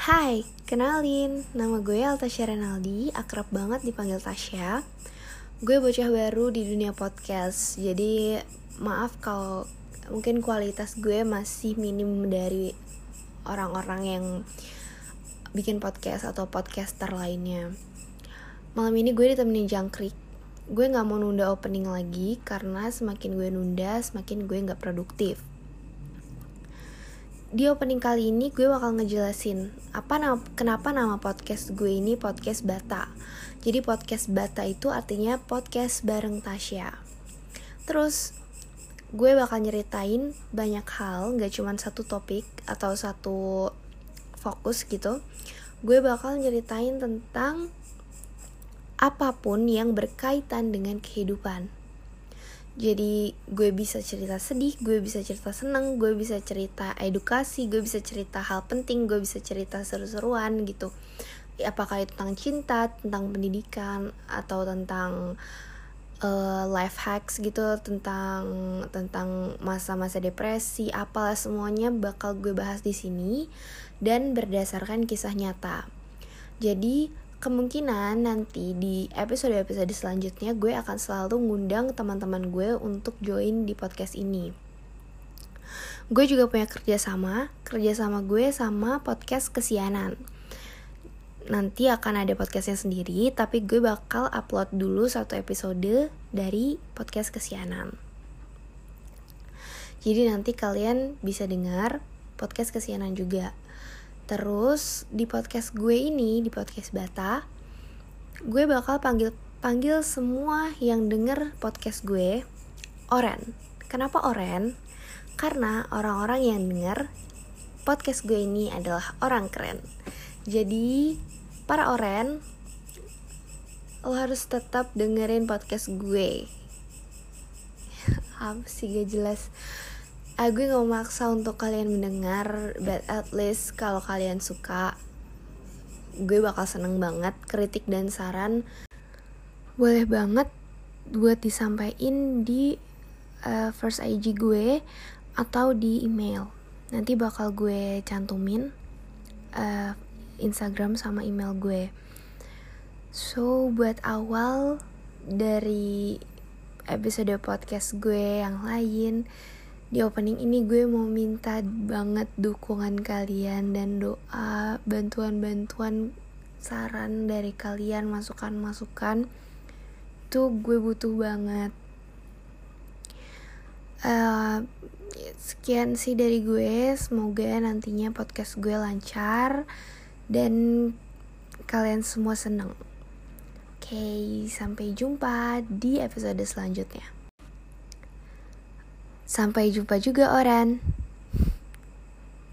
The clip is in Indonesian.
Hai, kenalin, nama gue Altasya Renaldi, akrab banget dipanggil Tasya. Gue bocah baru di dunia podcast, jadi maaf kalau mungkin kualitas gue masih minim dari orang-orang yang bikin podcast atau podcaster lainnya. Malam ini gue ditemenin jangkrik. Gue gak mau nunda opening lagi karena semakin gue nunda semakin gue gak produktif di opening kali ini gue bakal ngejelasin apa nama, kenapa nama podcast gue ini podcast Bata. Jadi podcast Bata itu artinya podcast bareng Tasya. Terus gue bakal nyeritain banyak hal, gak cuma satu topik atau satu fokus gitu. Gue bakal nyeritain tentang apa pun yang berkaitan dengan kehidupan jadi gue bisa cerita sedih gue bisa cerita seneng gue bisa cerita edukasi gue bisa cerita hal penting gue bisa cerita seru-seruan gitu. Apakah itu tentang cinta tentang pendidikan atau tentang uh, life hacks gitu tentang tentang masa-masa depresi apalah semuanya bakal gue bahas di sini dan berdasarkan kisah nyata. Jadi kemungkinan nanti di episode-episode selanjutnya gue akan selalu ngundang teman-teman gue untuk join di podcast ini. Gue juga punya kerjasama, kerjasama gue sama podcast kesianan. Nanti akan ada podcastnya sendiri, tapi gue bakal upload dulu satu episode dari podcast kesianan. Jadi nanti kalian bisa dengar podcast kesianan juga. Terus di podcast gue ini, di podcast Bata, gue bakal panggil panggil semua yang denger podcast gue Oren. Kenapa Oren? Karena orang-orang yang denger podcast gue ini adalah orang keren. Jadi para Oren, lo harus tetap dengerin podcast gue. Apa sih gak jelas? Gue gak maksa untuk kalian mendengar but at least kalau kalian suka gue bakal seneng banget kritik dan saran. Boleh banget buat disampaikan di uh, first IG gue atau di email. Nanti bakal gue cantumin uh, Instagram sama email gue. So buat awal dari episode podcast gue yang lain di opening ini gue mau minta banget dukungan kalian dan doa, bantuan-bantuan saran dari kalian, masukan-masukan itu gue butuh banget. Uh, sekian sih dari gue, semoga nantinya podcast gue lancar dan kalian semua seneng. Oke, okay, sampai jumpa di episode selanjutnya. Sampai jumpa juga, Oran.